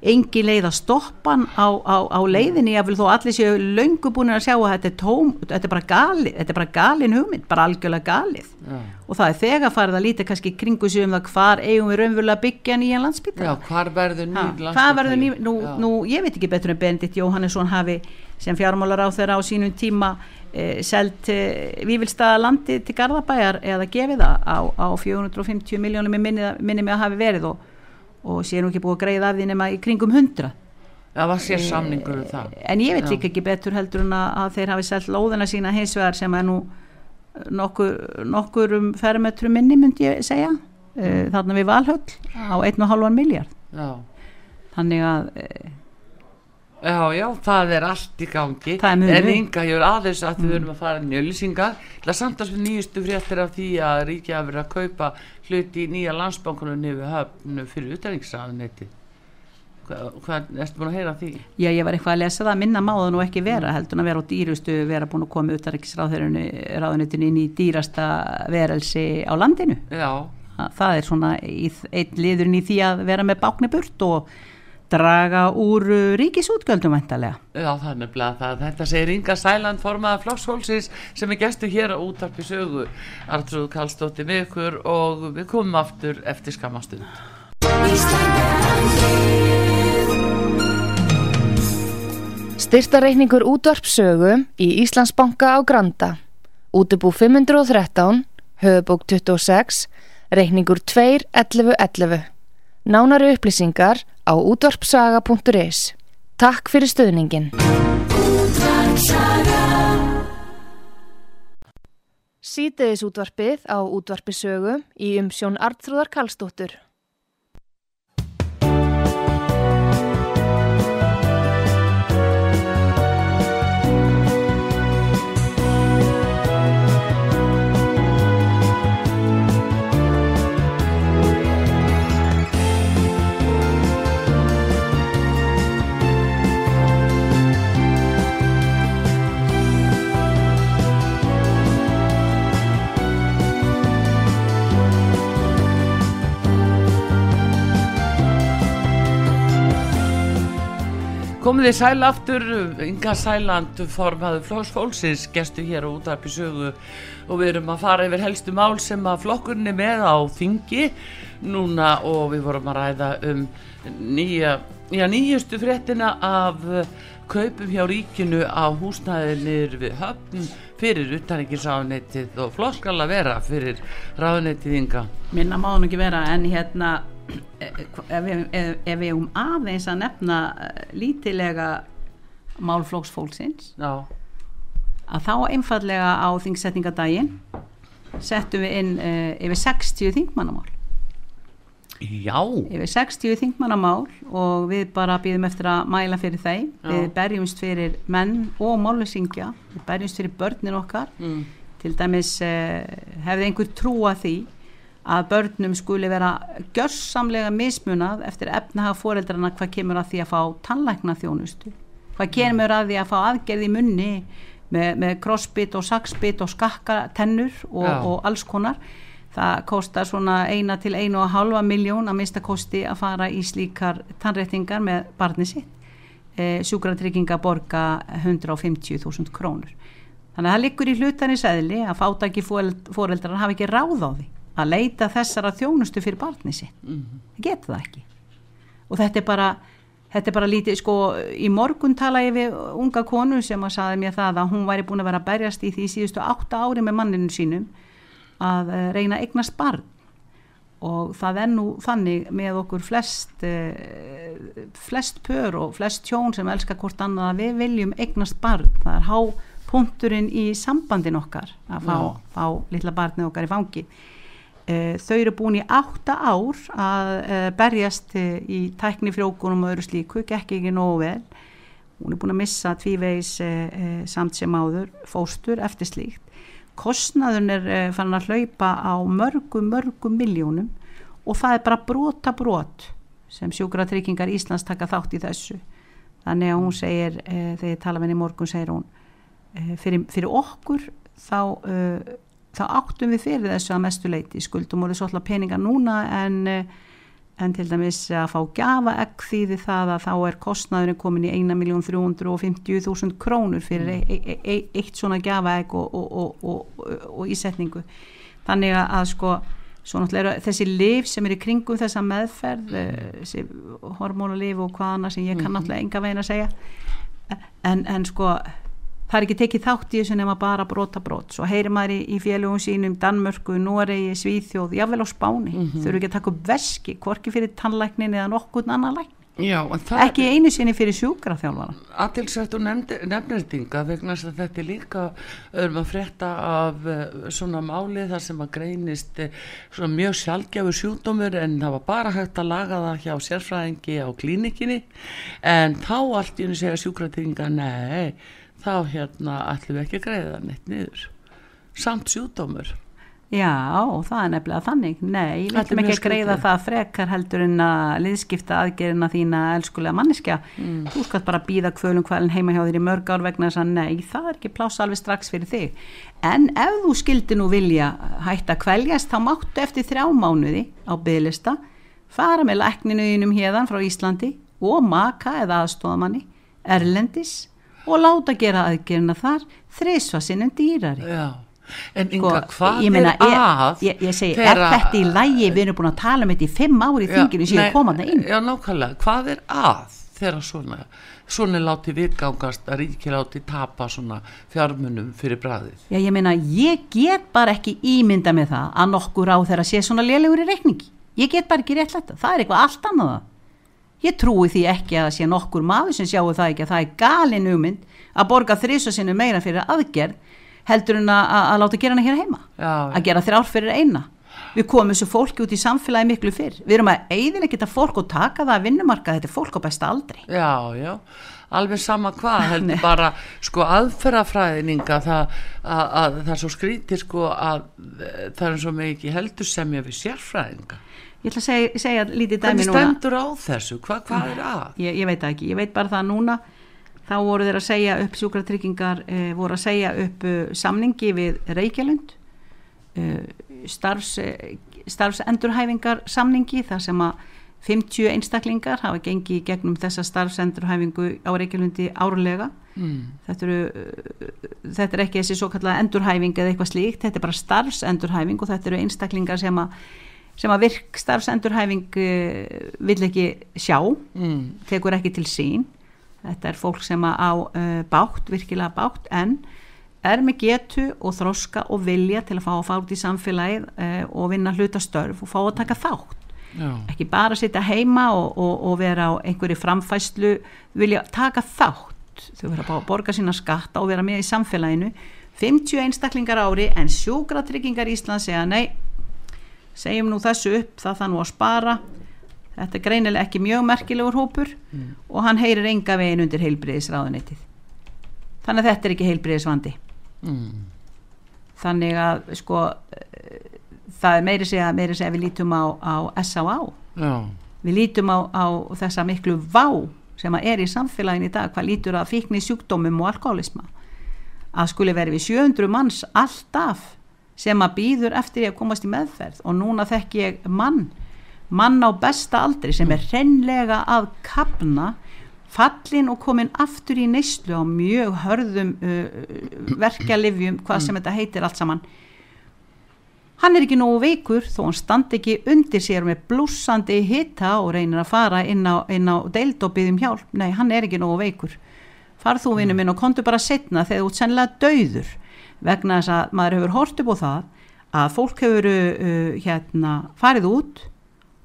engin leið að stoppa á, á, á leiðinni ég vil þó allir séu löngu búin að sjá að þetta er tóm, þetta er bara galið þetta er bara galin hugmynd, bara algjörlega galið.
Já,
og það er þegar farið að líta kannski kringu sig um það hvar eigum við raunverulega að byggja nýjan landsbítala
já, hvar verður
Ha,
nýr
hvað verður ný, nú,
Já.
nú, ég veit ekki betur en Bendit Jóhannesson hafi sem fjármálar á þeirra á sínum tíma eh, selt eh, Vívilstaða landi til Garðabæjar eða gefið það á, á 450 miljónum minni, minni með að hafi verið og, og sé nú ekki búið að greiða af því nema í kringum 100
það var sér samningur um það.
en ég veit
Já.
líka ekki betur heldur en að, þeir hafi selt lóðina sína hins vegar sem er nú nokkur, nokkur um fermetru minni myndi ég segja. Mm. þarna við Valhöll á 1,5 miljard
já.
Þannig að eh,
Já, já, það er allt í gangi.
Er
en ynga hefur aðeins að við erum að fara öllisingar það samtast við nýjustu fréttir af því að ríkja að vera að kaupa hluti í nýja landsbankunum niður höfnu fyrir utæringsraðunetti hvað, erstu búin að heyra því?
Já, ég var eitthvað að lesa það, minna má það nú ekki vera heldur en að vera á dýrustu, vera búin að koma utarriksráðunitinu inn í dýrasta verelsi á landinu.
Já,
Það- er svona í, einn liðurinn í því að vera með bákni burt og draga úr uh, ríkisútgjöldum væntalega
já, það er nefnilega það þetta segir Inga Sæland formaða Flokkshólsins sem er gestu hér á útarpi sögu Artrúð Kallstóttir með ykkur og við komum aftur eftir skamastund
Styrtareikningur útvarpsögu í Íslandsbanka á Granda. Útubú 513, höfubók 26, reikningur 2.11.11. Nánari upplýsingar á útvarpsaga.is. Takk fyrir stöðningin. Sýteðis útvarpið á útvarpisögu í umsjón Artrúðar Kallstóttur.
Komið þið sæl aftur, Inga Sæland formaður Flóks Fólksins gestu hér á útarpi sögu og við erum að fara yfir helstu mál sem að flokkurni með á þingi núna og við vorum að ræða um nýja, já, nýjustu fréttina af kaupum hjá ríkinu á húsnæðinir við höfn fyrir utanrikiðsráðnettið og floskal að vera fyrir ráðnettið Inga.
Minna má nú ekki vera en hérna ef við, ef, við um aðeins að nefna eh, lítilega málflóksfólksins
Já.
að þá einfallega á þingsetningadaginn settum við inn uh, yfir 60 þingmannamál
Já.
yfir 60 þingmannamál og við bara býðum eftir að mæla fyrir þeim
Já.
við berjumst fyrir menn og málusingja við berjumst fyrir börnin okkar
Mm.
til dæmis uh, hefði einhver trúa því að börnum skuli vera gjörsamlega mismunað eftir efnahaga foreldrana hvað kemur að því að fá tannlækna þjónustu hvað kemur að því að fá aðgerð í munni með, með crossbit og saxbit og skakka tennur og, og alls konar. Það kostar svona eina til einu og halva miljón að mista kosti að fara í slíkar tannréttingar með barni sitt. E, sjúkratrygginga borga 150.000 krónur. Þannig að það liggur í hlutarins eðli að fátaki foreldrar hafa ekki ráð á því að leita þessara þjónustu fyrir barni sitt.
Mhm.
það getur það ekki. Og þetta er bara þetta er bara lítið, sko, í morgun tala ég við unga konu sem að saði mér það að hún væri búin að vera að berjast í því síðustu átta ári með manninu sínum að uh, reyna eignast barn. Og það er nú þannig með okkur flest uh, flest pör og flest tjón sem elskar hvort annað að við viljum eignast barn, það er há punkturinn í sambandin okkar að fá, fá litla barnið okkar í fangi þau eru búin í átta ár að uh, berjast uh, í tækni frjókunum og öðru slíku, gekk ekki nógu vel. Hún er búin að missa tvívegis samt sem áður fóstur eftir slíkt. Kostnaðun er fann að hlaupa á mörgum, mörgum miljónum og það er bara brota brot sem sjúkratryggingar Íslands taka þátt í þessu. Þannig að hún segir, þegar ég tala með henni í morgun segir hún, fyrir, fyrir okkur þá þá áttum við fyrir þessu að mestu leiti skuldum voru svolítið peninga núna en, eh, en til dæmis að fá gjafa ekk þýði það að þá er kostnaðurinn komin í 1.350.000 krónur fyrir e e e eitt svona gjafa ekk og, og, og, og, ísetningu. Þannig að, sko þessi lif sem er í kringum þessa meðferð eh, þessi hormónalif og hvað annað sem ég kann náttúrulega enga veginn að segja. En, en sko það er ekki tekið þátt í þessu nema bara brota brot. Svo heyrir maður í, í félögum sínum Danmörku, Noregi, Svíþjóð, jável á Spáni. Þurfu ekki að taka upp veski hvorki fyrir tannlæknin eða nokkurn annan lækn
Já,
ekki einu sinni fyrir sjúkraþjálfara
aðtilsvægt og nefnirtinga vegna þess að þetta er líka öðrum að frétta af uh, svona máli þar sem að greinist uh, svona mjög sjálfgjafur sjúkdómur en það var bara hægt að laga það hjá sérfræðingi á klínikinni en þá allt í henni segja sjúkratrygginga nei, þá hérna ætlum við ekki að greiða það neitt niður. Samt sjúkdómur.
Já, það er nefnilega þannig. Nei, við viljum ekki að greiða það frekar heldur en að liðskipta aðgerina þína elskulega manneskja.
Mm.
Þú skalt bara býða kvölum kvælin heima hjá þér í mörg ár vegna þess að nei, það er ekki pláss alveg strax fyrir þig. En ef þú skildi nú vilja hætta kvæljast þá máttu eftir þrjá mánuði á bygglista fara með lækninu þínum hérðan frá Íslandi og maka eða aðstofamanni erlendis og láta gera aðgerina þar þrisva sinnum dýrari
Já, en Inga, hvað
Sko, ég meina,
er
ég,
að
ég, ég segi, er þetta í lægi við erum búin að tala um þetta í fimm ári í þinginu síðan
nei,
komanda inn
Já, nákvæmlega, hvað er að þegar svona, svona látið virkangast að ríki látið tapa svona fjármunum fyrir bræðið?
Já, ég meina, ég get bara ekki ímynda með það að nokkur á þeirra sé svona lélegur í reikningi. Ég get bara ekki rétt þetta. Það er eitthvað allt annað það. Ég trúi því ekki að það sé nokkur maður sem sjáu það ekki að það er galin hugmynd að borga þrísa sinu meira fyrir aðgerð heldur en að, að, láta gera hana hér heima.
Já,
Að gera þrjár fyrir eina. Við komum þessu fólki út í samfélagi miklu fyrr. Við erum að eigðilega geta fólk og taka það að vinnumarka. Þetta er fólk á besta aldri.
já, já, alveg sama hvað, heldur bara sko aðferðafræðininga það, að, að, það er svo skrítið sko að eh, það er svo mikið heldur semja við sérfræðinga.
Ég ætla að segja, segja lítið dæmi
Hvernig
núna.
stendur á þessu? Hva, hvað er að?
ég, ég veit það ekki, ég veit bara það að núna þá voru þeir að segja upp sjúkratryggingar eh, voru að segja upp uh, samningi við Reykjalund uh, starfs, uh, starfsendurhæfingar samningi þar sem að 50 einstaklingar hafa gengið gegnum þessa starfsendurhæfingu á Reykjavílundi árlega mm. þetta, eru, þetta er ekki þessi svo kallega endurhæfing eða eitthvað slíkt, þetta er bara starfsendurhæfing og þetta eru einstaklingar sem að sem að virk starfsendurhæfing uh, vill ekki sjá mm. tekur ekki til sín þetta er fólk sem að á uh, bátt, virkilega bátt en er með getu og þroska og vilja til að fá að fá út í samfélagið uh, og vinna hlutastörf og fá að taka þátt Já. ekki bara sitja heima og, og, og vera á einhverju framfæslu vilja taka þátt þau verða að borga sína skatta og vera með í samfélaginu 50 einstaklingar ári en sjúkratryggingar Ísland segja nei segjum nú þessu upp það það nú að spara þetta er greinilega ekki mjög merkilegur hópur mm. og hann heyrir enga vegin undir heilbriðisráðunitið þannig að þetta er ekki heilbriðisvandi mm. þannig að sko það er meiri segja, meiri segja við lítum á, á S.A.A. við lítum á, á þessa miklu vá sem að er í samfélagin í dag hvað lítur að fíkni sjúkdómum og alkoholisma að skuli verið við 700 manns alltaf sem að býður eftir ég að komast í meðferð. Og núna þekk ég mann mann á besta aldri sem er hreinlega að kapna fallin og komin aftur í neyslu á mjög hörðum uh, verkjalivjum hvað sem þetta heitir allt saman. Hann er ekki nógu veikur þó hann standi ekki undir sér með blúsandi hitta og reynir að fara inn á, á deild og byggðum hjálp. Nei, hann er ekki nógu veikur. Farð þú vinnu minn og kontu bara setna þegar þú ert sennilega dauður vegna þess að maður hefur hort upp á það að fólk hefur uh, hérna, farið út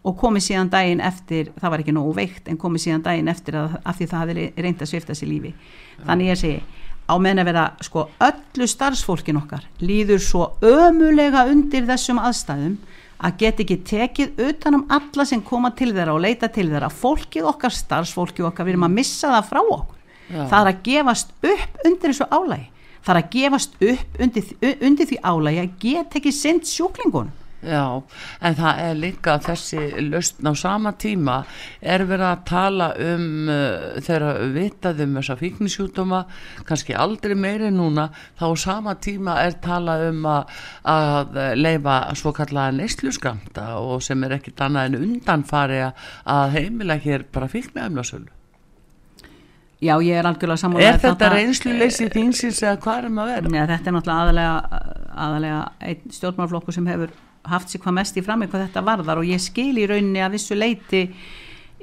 og komið síðan daginn eftir, það var ekki nógu veikt en komið síðan daginn eftir að, að því það hefði reynd að svifta sér lífi. Þannig ég segi, á meðan að vera sko öllu starfsfólkin okkar líður svo ömulega undir þessum aðstæðum að get ekki tekið utanum alla sem koma til þeirra og leita til þeirra. Fólkið okkar, starfsfólkið okkar við erum að missa það frá okkur. Ja. það er að gefast upp undir þessu álægi þarf að gefast upp undir, undir því álægi að geta ekki sendt sjúklingun
Já, en það er líka þessi löstn á sama tíma. Er verið að tala um uh, þegar vitaðum þessa fíknisjútuma, kannski aldrei meiri núna, þá á sama tíma er tala um að, að leifa svo kallaða neysluskamta og sem er ekkit annað en undanfari að heimila hér bara fíknæflasölu
Já, ég er algjörlega sammála
Er þetta reynsluleysi þínsins eða hvað er maður að vera?
Nei, þetta er náttúrulega aðalega, aðalega einn stjórnmálflokku sem hefur haft sér hvað mest í frammi hvað þetta varðar og ég skil í rauninni að vissu leiti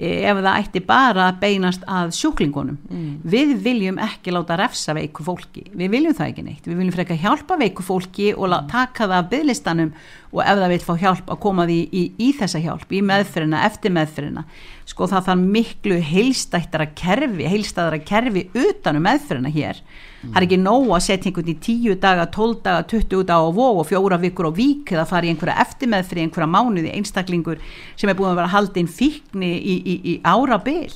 ef það ætti bara að beinast að sjúklingunum. Mm. við viljum ekki láta refsa veiku fólki. Við viljum það ekki neitt, við viljum freka hjálpa veiku fólki og mm. taka það af bygglistanum og ef það vil fá hjálp að koma því í, í, í þessa hjálp, í meðferina, eftir meðferina sko það þarf miklu heilstættara kerfi, heilstættara kerfi utanum meðferina hér það er ekki nóg að setja einhvern í tíu daga, tól daga, 20 daga og vó og fjóra vikur og vík eða fara í einhverja eftirmeðfri, einhverja mánuði einstaklingur sem er búin að vera haldinn fíkni í, í, í ára byl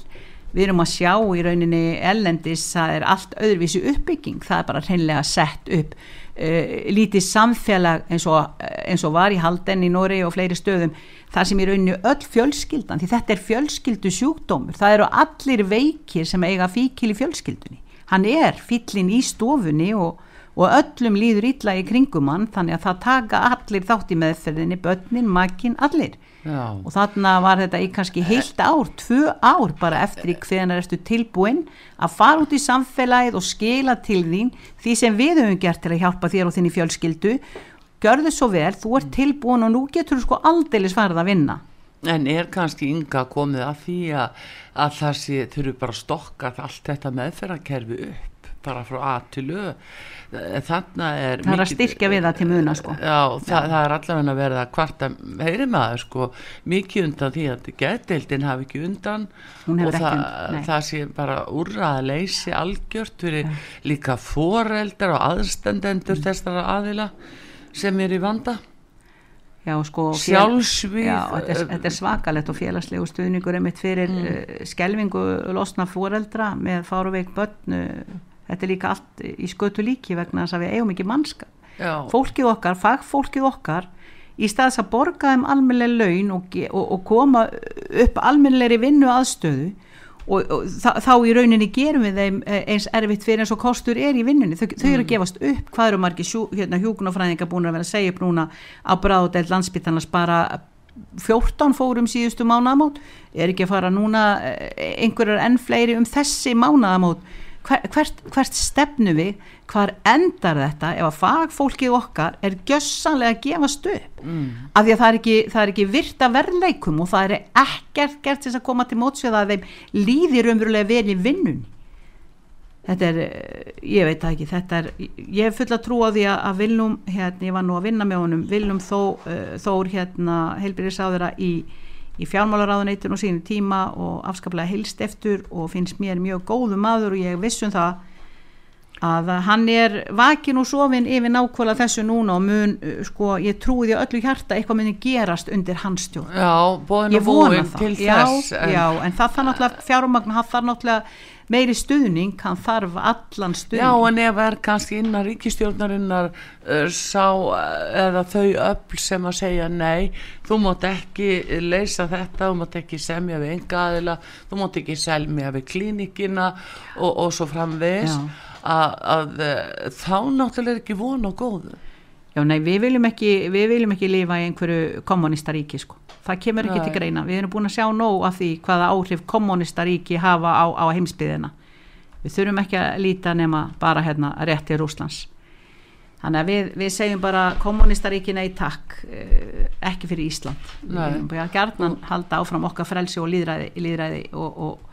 við erum að sjá í rauninni ellendis, það er allt öðruvísi uppbygging, það er bara hreinlega sett upp uh, lítið samfélag eins og, eins og var í halden í Nóri og fleiri stöðum þar sem í rauninni öll fjölskyldan því þetta er fjölskyldu sjúkdómur það eru allir veikir sem eiga fíkil í fjölskyldunni hann er fyllin í stofunni og, og öllum líður illa í kringum hann þannig að það taka allir þátt í meðferðinni börnin, makkin, allir. Já. og þannig var þetta í kannski heilt ár tvö ár bara eftir í hvernig erstu tilbúin að fara út í samfélagið og skila til þín því sem við höfum gert til að hjálpa þér og þinni fjölskyldu. Gjör þau svo vel, þú ert tilbúin og nú getur þú sko aldeilis farið að vinna
En er kannski ynga komið að því að, að það sé þurfu bara að stokka allt þetta meðferðarkerfi upp bara frá A til Ö þannig er
það er að styrkja við það til muna sko.
já, það, það er allavega að verða hvarta heyri maður sko mikið undan því að getildin hafi ekki undan og það, það sé bara úrraða leysi algjört fyrir ja. líka foreldar og aðstendendur mm. þessara aðila sem er í vanda
Já, sko,
sjálfsvíð
já, þetta, er, þetta er svakalett og félagslegu stuðningur einmitt fyrir mm. uh, skelvingu losna fóreldra með fáruveik börn uh, þetta er líka allt í skötu líki vegna þess að við eigum ekki mannskap fólkið okkar, fagfólkið okkar í staðs að borga þeim almennileg laun og, og, og koma upp almennilegri vinnu aðstöðu og, og þá í rauninni gerum við þeim eh, eins erfitt fyrir eins og kostur er í vinnunni, þau, þau eru að mm. gefast upp. Hvað eru margir hérna, hjúkunafræðingar búin að vera að segja upp núna á bráðdelt landsbyttanars bara 14 fórum síðustu mánaðamót. Er ekki að fara núna eh, einhverjar enn fleiri um þessi mánaðamót Hver, hvert, hvert stefnu við hvar endar þetta ef að fagfólkið okkar er gjössanlega að gefast upp mm. af því að það er ekki, það er ekki virta verðleikum og það er ekkert gert til að koma til mótsveða að þeim líðir umverulega vel í vinnun þetta er, eh, ég veit það ekki þetta er, ég er full að trúa því að Vilnum, hérna, ég var nú að vinna með honum Vilnum þó, uh, þór hérna heilbyrðisáðura í í fjármálaráðuneytun og sínu tíma og afskaplega heilst eftir og finnst mér mjög góðu maður og ég vissum það að hann er vakin og sofin yfir nákvæmlega þessu núna og mun, sko, ég trúi því öllu hjarta eitthvað muni gerast undir hans stjórn.
Já, bóðin og búin til
já,
þess
en... Já, en það þarf náttúrulega fjármagn, það þarf náttúrulega meiri stuðning, hann þarf allan stuðning.
Já en ef er kannski innan ríkistjórnarinnar uh, sá eða þau öll sem að segja nei, þú mátt ekki leysa þetta, þú mátt ekki semja við enga aðila, þú mátt ekki semja við klínikina og, og svo framvegs að, að þá náttúrulega er ekki vona og góðu.
Já nei, við viljum ekki, við viljum ekki lifa í einhverju kommunistaríki sko. Það kemur ekki Nei. til greina. Við erum búin að sjá nóg af því hvaða áhrif kommunistaríki hafa á, á heimsbyðina við þurfum ekki að líta nema bara hérna rétt í Rúslands þannig að við, við segjum bara kommunistaríki nei takk eh, ekki fyrir Ísland. Nei. við erum bara gerðnan halda áfram okkar frelsi og líðræði, líðræði og, og,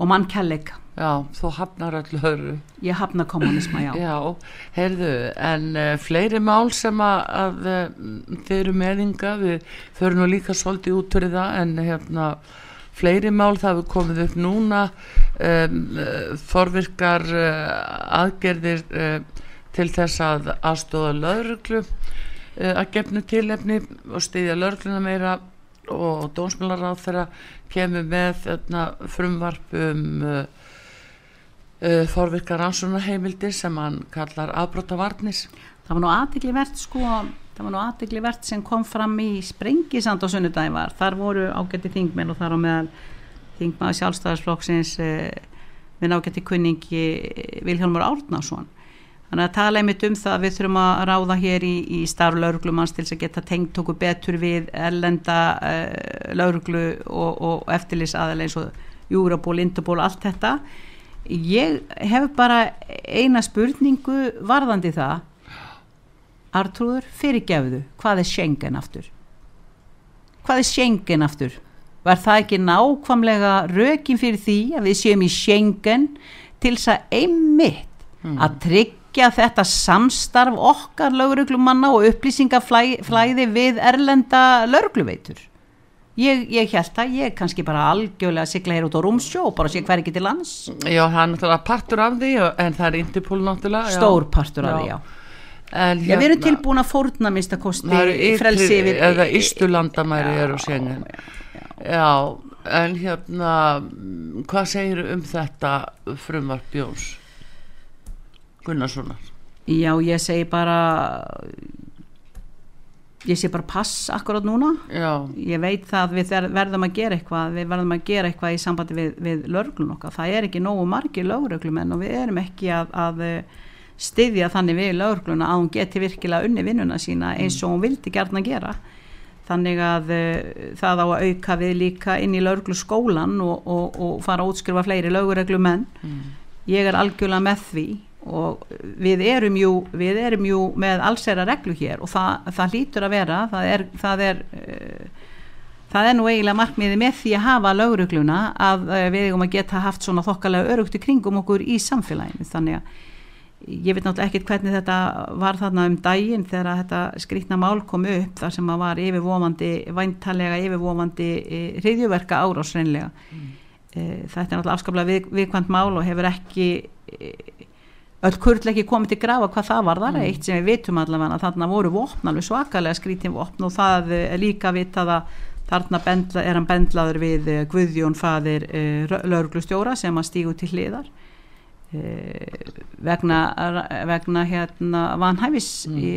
og mannkelleg
Já, þú hafnar öllu höru.
Ég hafnar kommunisma, já.
Já, heyrðu, en uh, fleiri mál sem að, að uh, þeir eru meðinga, við förum nú líka svolítið út fyrir það, en hérna fleiri mál það við komið upp núna, um, forvirkar uh, aðgerðir til þess að aðstóða lauruglu að gefnu tilefni og stiðja laurugluna meira og dónsmjölar á þeirra kemur með þarna, frumvarp um uh, forvirkar ansvunarheimildir sem hann kallar afbrótavarnis
Það var nú aðtikli verðt sko það var nú aðtikli verðt sem kom fram í sprengisand á sunnudagi var. Þar voru ágætti þingmenn og þar á meðal þingmaður sjálfstæðarsflokksins uh, með ágætti kunningi Vilhelmur Árnarsson þannig að tala einmitt um það að við þurfum að ráða hér í, í starf lauruglumanns til að geta tengt okkur betur við erlenda uh, lauruglu og, og eftirlis aðeins eins og Júraból, Indaból, allt þetta. Ég hef bara eina spurningu varðandi það. Artrúður, fyrirgefðu hvað er Schengen aftur? Hvað er Schengen aftur? Var það ekki nákvamlega rökin fyrir því að við séum í Schengen til þess að einmitt að tryggja þetta samstarf okkar lauruglumanna og upplýsingaflæði við erlenda laurugluveitur Ég, ég held að ég kannski bara algjörlega sigla hér út á rúmsjó og bara sé hver ekki til lands.
Já, það er náttúrulega partur af því en það er Interpol náttúrulega
Stór partur af því, já. En, já, við erum hérna- tilbúin að fórna minnst að kosti
frelsi yfir eða Ístulandamæri eru sengen já, já, já, en hérna hvað segir um þetta frumvart Bjóns Gunnarssonar.
Já, ég segi bara ég sé bara pass akkurát núna.
Já.
ég veit það við verðum að gera eitthvað við verðum að gera eitthvað í sambandi við, við löglun okkar, það er ekki nógu margi lögreglumenn og við erum ekki að, að eh, styðja þannig við lögluna að hún geti virkilega unni vinnuna sína eins og hún vildi gerna gera. Þannig að uh, það á að auka við líka inn í löglu skólan og, og, og fara að útskrifa fleiri lögreglumenn. Mm. ég er algjörlega með því og við erum jú, við erum jú með allsera reglu hér og það, það lítur að vera það er, það er uh, það er nú eiginlega markmiði með því að hafa laurugluna að uh, við eigum að geta haft svona þokkalega örugti kringum okkur í samfélaginu þannig að ég veit náttúrulega ekkert hvernig þetta var þarna um daginn þegar þetta skrítna mál kom upp þar sem að var yfirvofandi væntalega yfirvofandi e, hriðjuverka árásreinlega mm. þetta er náttúrulega afskaplega við, viðkvæmt mál og hefur ekki öll kurðleiki komið til grafa hvað það var þar mm. eitt sem við vitum allavega að þarna voru vopn alveg svakalega skrítin vopn og það er líka vitað að þarna bendla, er hann bendlaður við eh, Guðjón fadir eh, lauruglustjóra sem að stígu til hliðar vegna, vegna hérna vanhæfis mm. í,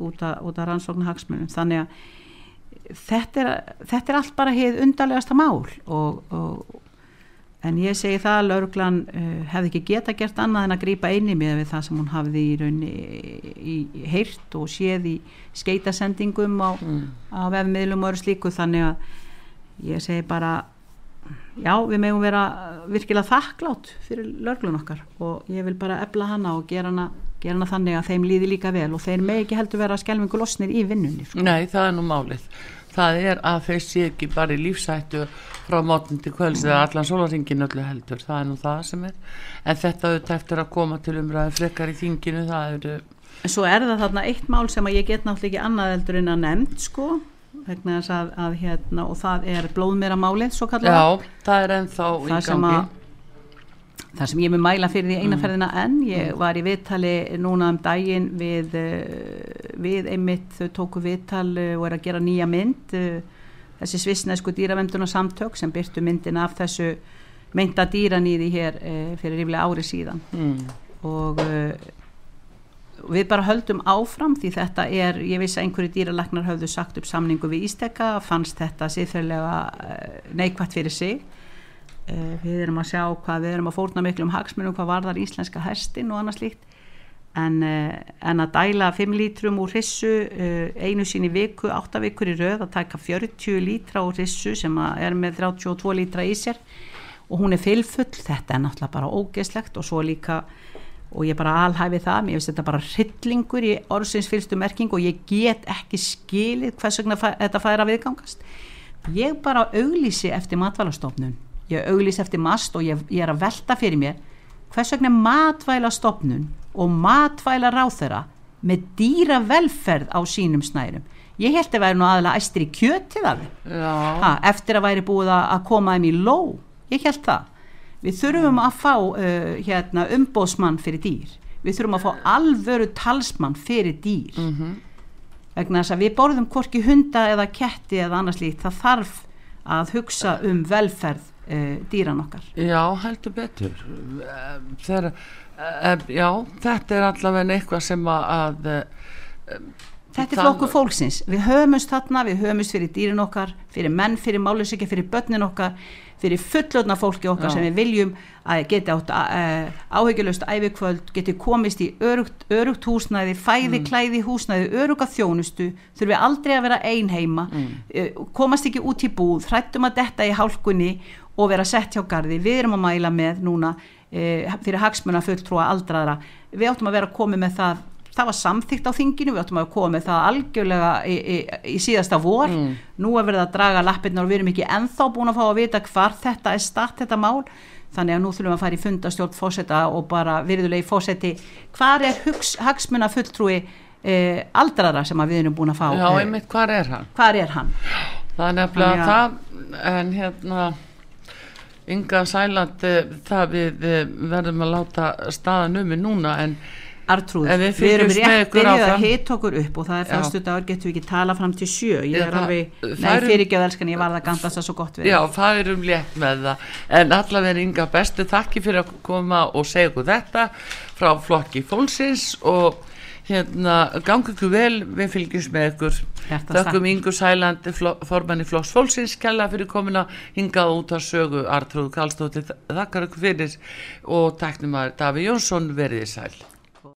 út af rannsóknu hagsmunum þannig að þetta er, þetta er allt bara heið undarlegasta mál og, og en ég segi það að lauruglan uh, hefði ekki geta gert annað en að grýpa einni með það sem hún hafði í raunni í, í heyrt og séð í skeitasendingum á,
mm.
á vefmiðlum og öru slíku þannig að ég segi bara já við megum vera virkilega þakklátt fyrir lörglun okkar og ég vil bara ebla hana og gera hana, gera hana þannig að þeim líði líka vel og þeir með ekki heldur vera skelmingu losnir í vinnunni sko.
Nei, það er nú málið það er að þeir sé ekki bara í lífsættu frá mótn til kvölds eða allan sólaringin öllu heldur, það er nú það sem er. En þetta auðvitað eftir að koma til umræði frekar í þinginu, það eru
En svo er það þarna eitt mál sem að ég get náttúrulega ekki annað heldur en að nefnd sko vegna þess að, að hérna og það er blóðmera málið svo kallar
Já, það er ennþá í
það sem
gangi
það sem ég mun mæla fyrir því einaferðina en ég var í viðtali núna um daginn við, uh, við einmitt tóku viðtal uh, og er að gera nýja mynd uh, þessi svisnesku dýravenduna samtök sem byrtu myndin af þessu mynda dýranýði hér fyrir ríflega ári síðan.
Mm.
og við bara höldum áfram því þetta er, ég vissi að einhverju dýralagnar höfðu sagt upp samningu við Ísteka fannst þetta siðferðilega uh, neikvægt fyrir sig við erum að sjá hvað við erum að fórna miklu um hagsmunum hvað varðar íslenska hestin og annað slíkt. En, uh, en að dæla 5 lítrum úr rissu einu sín í viku, 8 vikur í röð að taka 40 lítra úr rissu sem er með 32 lítra í sér. Og hún er fylfull, þetta er náttúrulega bara ógeslegt og svo líka og ég bara alhæfi það, mér finnst þetta bara hryllingur í orðsins fylstu merking og ég get ekki skilið hvers vegna þetta fær að viðgangast. Ég bara auglýsi eftir matvælastofnun ég auglýsi eftir mast og ég, ég er að velta fyrir mér hvers vegna matvælastofnun og matvæla ráþera með dýra velferð á sínum snærum? Ég held að væri nú aðalega æstir í kjötið af þeim. Eftir að væri búið að koma þeim í ló. Ég held það. Við þurfum að fá uh, hérna, umbóðsmann fyrir dýr. Við þurfum að fá alvöru talsmann fyrir dýr.
Mm -hmm.
vegna þess að við borðum hvorki hunda eða ketti eða annars líkt það þarf að hugsa um velferð uh, dýran okkar
Já, heldur betur Þeir, uh, Já, þetta er allavega eitthvað sem að
Þetta er flokku fólksins, við höfumst þarna, við höfumst fyrir dýrin okkar, fyrir menn, fyrir málusiki, fyrir börnin okkar, fyrir fullotna fólki okkar Já. sem við viljum að geta átt áhyggjulöst æfikvöld, geti komist í örugt, örugt húsnæði, fæði, mm. klæði húsnæði, öruga þjónustu, þurfum við aldrei að vera einheima, mm. komast ekki út í búð, hrættum að detta í hálkunni og vera sett hjá gardi, við erum að mæla með núna uh, fyrir hagsmuna fulltrúa aldraðra, við áttum að vera komið með það það var samþygt á þinginu, við áttum að koma með það algjörlega í, í, í síðasta vor mm. nú er verið að draga lappirna og við erum ekki enþá búin að fá að vita hvar þetta er start þetta mál, þannig að nú þurfum að fara í fundastjórn fósetta og bara virðulegi fósetti, hvar er hugs, hagsmuna fulltrúi eh, aldrara sem við erum búin að fá
Já, einmitt, hvar er hann?
Hvar er hann?
Það er nefnilega það, en hérna ynga sæland eh, það við eh, verðum að láta staðan um núna en
Artrúð, við, við erum rétt byrjuð að hita okkur upp og það er fyrstu dagur getur við ekki tala fram til sjö? Ég er alveg, nei fyrirgjöð elskan ég var það gandast það svo gott við
Já, það erum létt með það. En allavega ynga bestu þakki fyrir að koma og segja þetta frá flokki fólksins og hérna gangi ykkur vel við fylgjum með ykkur. Þakkum yngur sæland formanni flokks fólksins kella fyrir komina hingað út að sögu. Artrúð Kallstóttir þakkar ykkur fyrir og taknum að Daví Jónsson verið í sæl